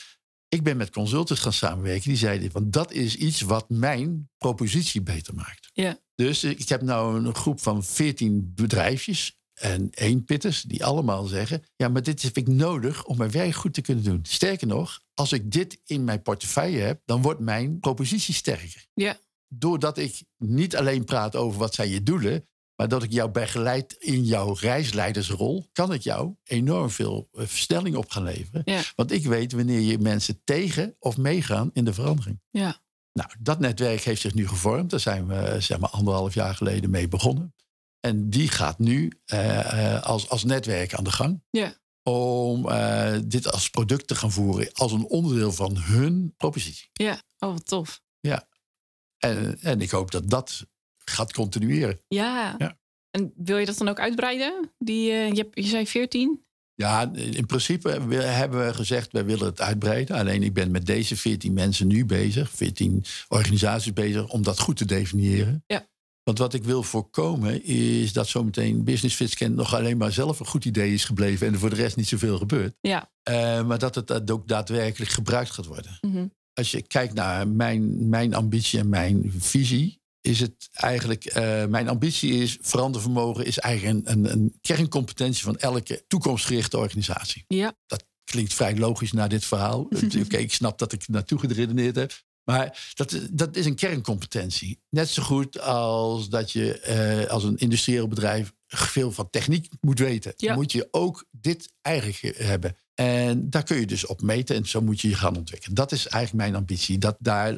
ik ben met consultants gaan samenwerken. Die zeiden, want dat is iets wat mijn propositie beter maakt. Ja. Dus ik heb nou een groep van 14 bedrijfjes en één pitters die allemaal zeggen: ja, maar dit heb ik nodig om mijn werk goed te kunnen doen. Sterker nog, als ik dit in mijn portefeuille heb, dan wordt mijn propositie sterker. Ja. Doordat ik niet alleen praat over wat zijn je doelen, maar dat ik jou begeleid in jouw reisleidersrol, kan ik jou enorm veel eh, versnelling op gaan leveren. Ja. Want ik weet wanneer je mensen tegen of meegaan in de verandering. Ja. Nou, dat netwerk heeft zich nu gevormd. Daar zijn we zeg maar anderhalf jaar geleden mee begonnen. En die gaat nu eh, eh, als, als netwerk aan de gang. Ja. Om eh, dit als product te gaan voeren als een onderdeel van hun propositie. Ja. Oh, wat tof. En, en ik hoop dat dat gaat continueren. Ja. Ja. En wil je dat dan ook uitbreiden? Die, je, hebt, je zei 14? Ja, in principe hebben we gezegd, wij willen het uitbreiden. Alleen ik ben met deze 14 mensen nu bezig, 14 organisaties bezig, om dat goed te definiëren. Ja. Want wat ik wil voorkomen is dat zometeen Business Fitscan nog alleen maar zelf een goed idee is gebleven en er voor de rest niet zoveel gebeurt. Ja. Eh, maar dat het ook daadwerkelijk gebruikt gaat worden. Mhm. Als je kijkt naar mijn, mijn ambitie en mijn visie, is het eigenlijk, eh, mijn ambitie is, verandervermogen is eigenlijk een, een, een kerncompetentie van elke toekomstgerichte organisatie. Ja. Dat klinkt vrij logisch na dit verhaal. Oké, ik snap dat ik naartoe geredeneerd heb. Maar dat, dat is een kerncompetentie. Net zo goed als dat je eh, als een industrieel bedrijf veel van techniek moet weten. Ja. Moet je ook dit eigenlijk hebben. En daar kun je dus op meten en zo moet je je gaan ontwikkelen. Dat is eigenlijk mijn ambitie. Dat, daar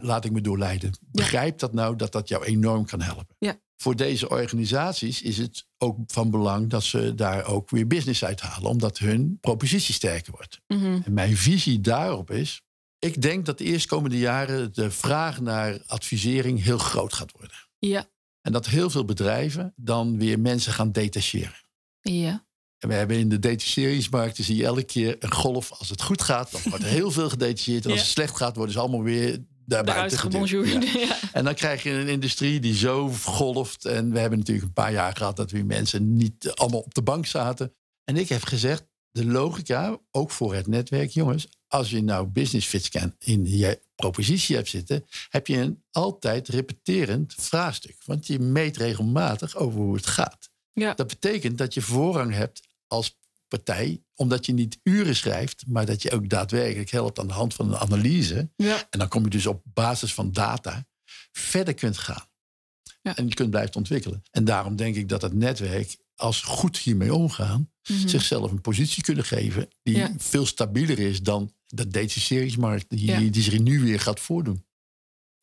laat ik me door leiden. Begrijp dat nou, dat dat jou enorm kan helpen. Ja. Voor deze organisaties is het ook van belang dat ze daar ook weer business uit halen. Omdat hun propositie sterker wordt. Mhm. En mijn visie daarop is... Ik denk dat de eerstkomende jaren de vraag naar advisering heel groot gaat worden. Ja. En dat heel veel bedrijven dan weer mensen gaan detacheren. Ja. En we hebben in de detacheringsmarkten zie je elke keer een golf. Als het goed gaat, dan wordt er heel veel gedetacheerd. En als Ja. het slecht gaat, worden ze allemaal weer daarbuiten. Ja. Ja. En dan krijg je een industrie die zo golft. En we hebben natuurlijk een paar jaar gehad dat weer mensen niet allemaal op de bank zaten. En ik heb gezegd, de logica, ook voor het netwerk, jongens. Als je nou business fit scan in je propositie hebt zitten, heb je een altijd repeterend vraagstuk. Want je meet regelmatig over hoe het gaat. Ja. Dat betekent dat je voorrang hebt als partij, omdat je niet uren schrijft, maar dat je ook daadwerkelijk helpt aan de hand van een analyse. Ja. En dan kom je dus op basis van data verder kunt gaan. Ja. En je kunt blijven ontwikkelen. En daarom denk ik dat het netwerk, als goed hiermee omgaan, Mhm. zichzelf een positie kunnen geven die Ja. veel stabieler is dan de detacheringsmarkt die, Ja. die zich nu weer gaat voordoen.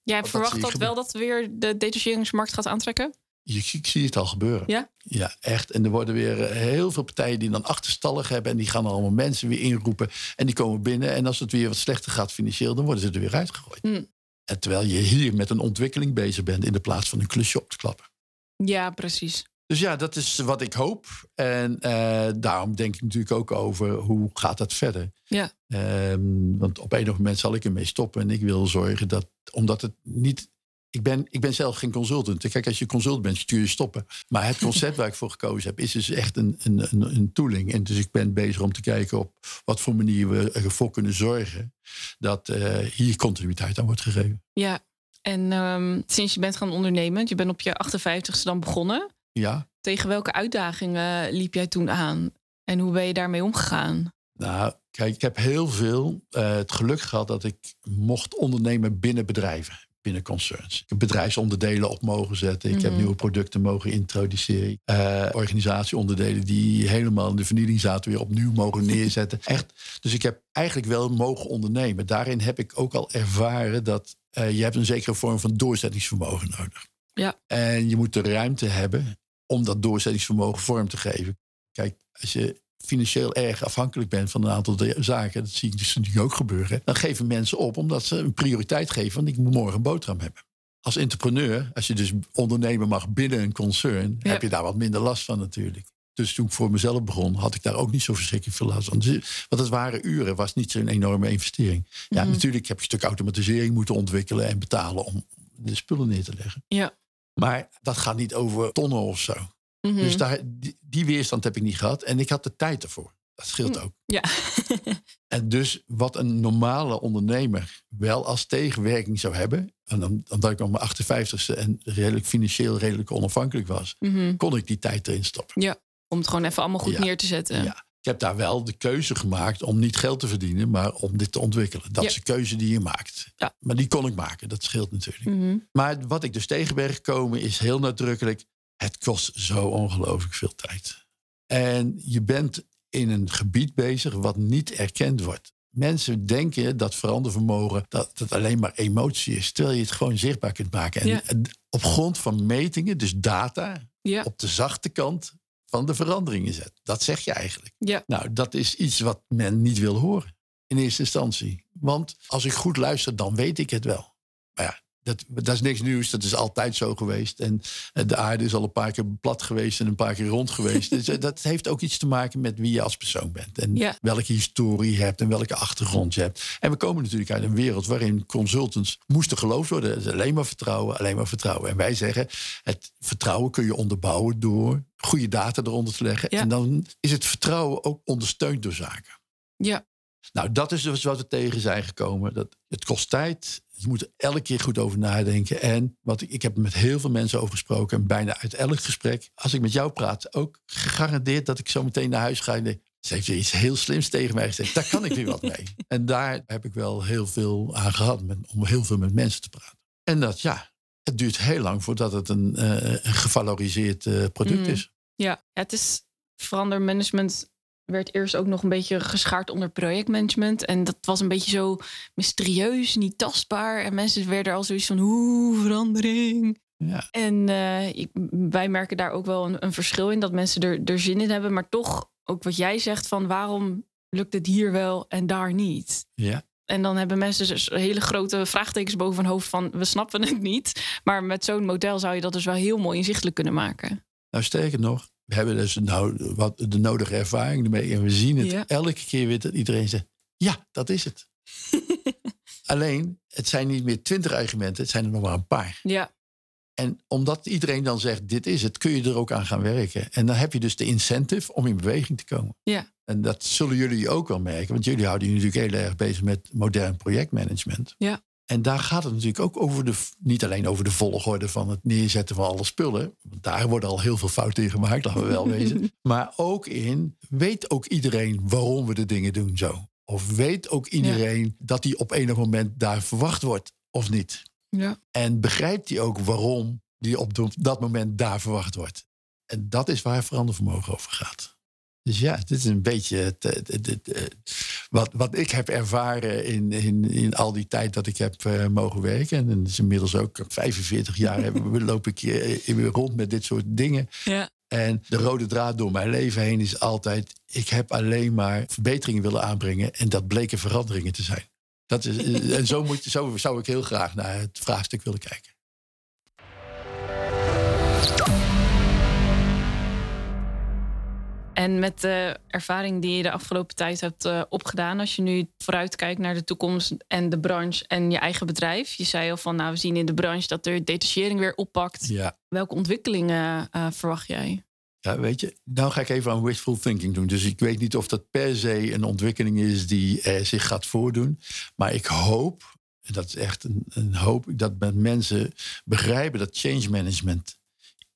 Jij dat verwacht dat wel dat weer de detacheringsmarkt gaat aantrekken? Je, ik zie het al gebeuren. Ja? Ja, echt. En er worden weer eh, heel veel partijen die dan achterstallig hebben. En die gaan allemaal mensen weer inroepen. En die komen binnen. En als het weer wat slechter gaat financieel, dan worden ze er weer uitgegooid. Mm. En terwijl je hier met een ontwikkeling bezig bent in de plaats van een klusje op te klappen. Ja, precies. Dus ja, dat is wat ik hoop. En eh, daarom denk ik natuurlijk ook over hoe gaat dat verder. Ja. Ehm, want op enig moment zal ik ermee stoppen. En ik wil zorgen dat, omdat het niet... Ik ben, ik ben zelf geen consultant. Kijk, als je consultant bent, kun je stoppen. Maar het concept waar ik voor gekozen heb, is dus echt een, een, een, een tooling. En dus ik ben bezig om te kijken op wat voor manier we ervoor kunnen zorgen... dat eh, hier continuïteit aan wordt gegeven. Ja. En ehm, sinds je bent gaan ondernemen, je bent op je 58ste dan begonnen. Ja, Tegen welke uitdagingen liep jij toen aan? En hoe ben je daarmee omgegaan? Nou, Kijk, ik heb heel veel uh, het geluk gehad dat ik mocht ondernemen binnen bedrijven, binnen concerns. Ik heb bedrijfsonderdelen op mogen zetten. Ik heb Mhm. nieuwe producten mogen introduceren. Eh, organisatieonderdelen die helemaal in de vernieling zaten, weer opnieuw mogen neerzetten. Echt. Dus ik heb eigenlijk wel mogen ondernemen. Daarin heb ik ook al ervaren dat eh, je hebt een zekere vorm van doorzettingsvermogen nodig. Ja. En je moet de ruimte hebben om dat doorzettingsvermogen vorm te geven. Kijk, als je financieel erg afhankelijk bent van een aantal zaken, dat zie ik dus natuurlijk ook gebeuren, dan geven mensen op omdat ze een prioriteit geven, want ik moet morgen een boterham hebben. Als entrepreneur, als je dus ondernemen mag binnen een concern, Ja. heb je daar wat minder last van natuurlijk. Dus toen ik voor mezelf begon, had ik daar ook niet zo verschrikkelijk veel last van. Dus- Want het waren uren, was niet zo'n enorme investering. Ja, Mhm. natuurlijk heb je een stuk automatisering moeten ontwikkelen en betalen om de spullen neer te leggen. Ja. Maar dat gaat niet over tonnen of zo. Mhm. Dus daar, die, die weerstand heb ik niet gehad. En ik had de tijd ervoor. Dat scheelt ook. Ja. En dus wat een normale ondernemer wel als tegenwerking zou hebben. En dan, omdat ik op mijn 58ste en redelijk financieel redelijk onafhankelijk was. Mhm. Kon ik die tijd erin stoppen. Om het gewoon even allemaal goed Ja. neer te zetten. Ja. Ik heb daar wel de keuze gemaakt om niet geld te verdienen. Maar om dit te ontwikkelen. Dat Ja. is de keuze die je maakt. Ja. Maar die kon ik maken. Dat scheelt natuurlijk. Mhm. Maar wat ik dus tegen ben gekomen is heel nadrukkelijk. Het kost zo ongelooflijk veel tijd. En je bent in een gebied bezig wat niet erkend wordt. Mensen denken dat verandervermogen dat het alleen maar emotie is. Terwijl je het gewoon zichtbaar kunt maken. En, Ja. op grond van metingen, dus data, op de zachte kant van de veranderingen zet. Dat zeg je eigenlijk. Ja. Nou, dat is iets wat men niet wil horen in eerste instantie. Want als ik goed luister, dan weet ik het wel. Maar ja, dat, dat is niks nieuws. Dat is altijd zo geweest. En eh, de aarde is al een paar keer plat geweest en een paar keer rond geweest. dus eh, dat heeft ook iets te maken met wie je als persoon bent. En Ja. welke historie je hebt en welke achtergrond je hebt. En we komen natuurlijk uit een wereld waarin consultants moesten geloofd worden. Alleen maar vertrouwen, alleen maar vertrouwen. En wij zeggen, het vertrouwen kun je onderbouwen door goede data eronder te leggen. Ja. En dan is het vertrouwen ook ondersteund door zaken. Ja. Nou, dat is dus wat we tegen zijn gekomen. Dat het kost tijd. Je moet er elke keer goed over nadenken. En wat ik, ik heb met heel veel mensen over gesproken. En bijna uit elk gesprek. Als ik met jou praat, ook gegarandeerd dat ik zo meteen naar huis ga. En denk, ze heeft iets heel slims tegen mij gezegd. Daar kan ik weer wat mee. En daar heb ik wel heel veel aan gehad. Met, om heel veel met mensen te praten. En dat, ja, het duurt heel lang voordat het een, eh, een gevaloriseerd eh, product Mhm. is. Ja, het is verandermanagement werd eerst ook nog een beetje geschaard onder projectmanagement. En dat was een beetje zo mysterieus, niet tastbaar. En mensen werden al zoiets van, hoe verandering. Ja. En eh, ik, wij merken daar ook wel een, een verschil in. Dat mensen er, er zin in hebben. Maar toch ook wat jij zegt van, waarom lukt het hier wel en daar niet? Ja. En dan hebben mensen dus hele grote vraagtekens boven hun hoofd van, we snappen het niet. Maar met zo'n model zou je dat dus wel heel mooi inzichtelijk kunnen maken. Nou, sterker nog, we hebben dus nou wat de nodige ervaring ermee. En we zien het Ja. elke keer weer dat iedereen zegt: ja, dat is het. Alleen, het zijn niet meer twintig argumenten, het zijn er nog maar een paar. Ja, En omdat iedereen dan zegt: dit is het, kun je er ook aan gaan werken. En dan heb je dus de incentive om in beweging te komen. Ja. En dat zullen jullie ook wel merken, want jullie houden je natuurlijk heel erg bezig met modern projectmanagement. Ja. En daar gaat het natuurlijk ook over de, niet alleen over de volgorde van het neerzetten van alle spullen. Want daar worden al heel veel fouten in gemaakt, laten we wel wezen. Maar ook in, weet ook iedereen waarom we de dingen doen zo? Of weet ook iedereen dat die op enig moment daar verwacht wordt of niet? ja. En begrijpt hij ook waarom die op dat moment daar verwacht wordt? En dat is waar verandervermogen over gaat. Dus ja, dit is een beetje het, het- het- het- het- wat, wat ik heb ervaren in, in, in al die tijd dat ik heb eh, mogen werken. En dat is inmiddels ook 45 jaar loop ik hier eh, rond met dit soort dingen. Ja. En de rode draad door mijn leven heen is altijd... ik heb alleen maar verbeteringen willen aanbrengen... en dat bleken veranderingen te zijn. Dat is, en zo, moet, zo zou ik heel graag naar het vraagstuk willen kijken. En met de ervaring die je de afgelopen tijd hebt eh, opgedaan, als je nu vooruitkijkt naar de toekomst en de branche en je eigen bedrijf. Je zei al van, nou, we zien in de branche dat er detachering weer oppakt. Ja. Welke ontwikkelingen eh, verwacht jij? Ja, weet je, nou ga ik even aan wishful thinking doen. Dus ik weet niet of dat per se een ontwikkeling is die eh, zich gaat voordoen. Maar ik hoop, en dat is echt een, een hoop, dat mensen begrijpen dat change management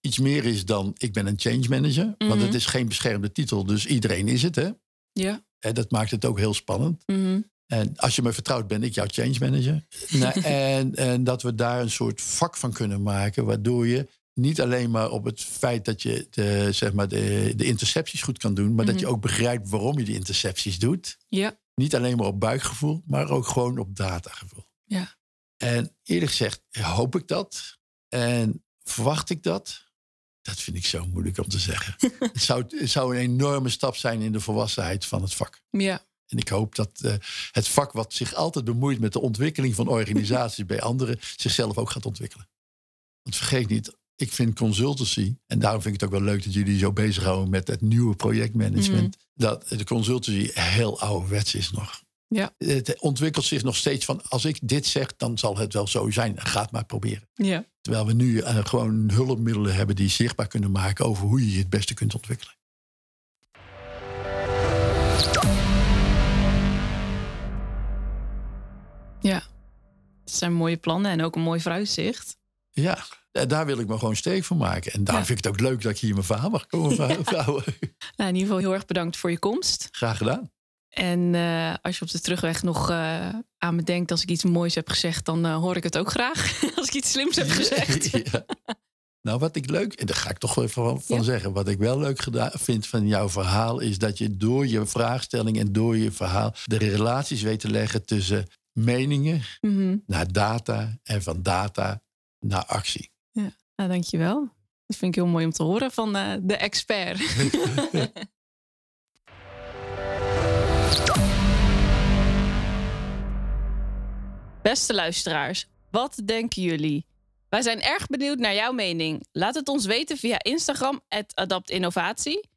iets meer is dan ik ben een change manager. Want Mhm. het is geen beschermde titel, dus iedereen is het. Hè? Ja. En dat maakt het ook heel spannend. Mhm. En als je me vertrouwt, ben ik jouw change manager. Nou, en, en dat we daar een soort vak van kunnen maken, waardoor je niet alleen maar op het feit dat je de, zeg maar de, de intercepties goed kan doen, maar dat je Mhm. ook begrijpt waarom je die intercepties doet. Ja. Niet alleen maar op buikgevoel, maar ook gewoon op datagevoel. Ja. En eerlijk gezegd hoop ik dat. En verwacht ik dat? Dat vind ik zo moeilijk om te zeggen. het, zou, het zou een enorme stap zijn in de volwassenheid van het vak. Ja. En ik hoop dat eh, het vak wat zich altijd bemoeit met de ontwikkeling van organisaties bij anderen, zichzelf ook gaat ontwikkelen. Want vergeet niet, ik vind consultancy, en daarom vind ik het ook wel leuk dat jullie zo bezighouden met het nieuwe projectmanagement, dat de consultancy heel ouderwets is nog. Ja. Het ontwikkelt zich nog steeds van, als ik dit zeg, dan zal het wel zo zijn. Ga het maar proberen. Ja. Terwijl we nu eh, gewoon hulpmiddelen hebben die zichtbaar kunnen maken over hoe je je het beste kunt ontwikkelen. Ja. Het zijn mooie plannen en ook een mooi vooruitzicht. Ja, eh, daar wil ik me gewoon steek van maken. En daarom Ja. vind ik het ook leuk dat ik hier mijn verhaal mag komen vouwen. Nou, in ieder geval heel erg bedankt voor je komst. Graag gedaan. En eh, als je op de terugweg nog eh, aan me denkt als ik iets moois heb gezegd, dan eh, hoor ik het ook graag. als ik iets slims heb gezegd. Ja. Nou, wat ik leuk, en daar ga ik toch even van, van Ja. zeggen. Wat ik wel leuk vind van jouw verhaal, is dat je door je vraagstelling en door je verhaal de relaties weet te leggen tussen meningen Mhm. naar data en van data naar actie. Nou, dankjewel. Dat vind ik heel mooi om te horen van de expert. Beste luisteraars, wat denken jullie? Wij zijn erg benieuwd naar jouw mening. Laat het ons weten via Instagram, adaptinnovatie.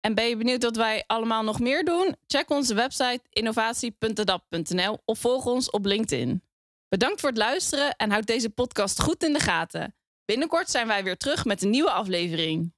En ben je benieuwd wat wij allemaal nog meer doen? Check onze website innovatie.adapt.nl of volg ons op LinkedIn. Bedankt voor het luisteren en houd deze podcast goed in de gaten. Binnenkort zijn wij weer terug met een nieuwe aflevering.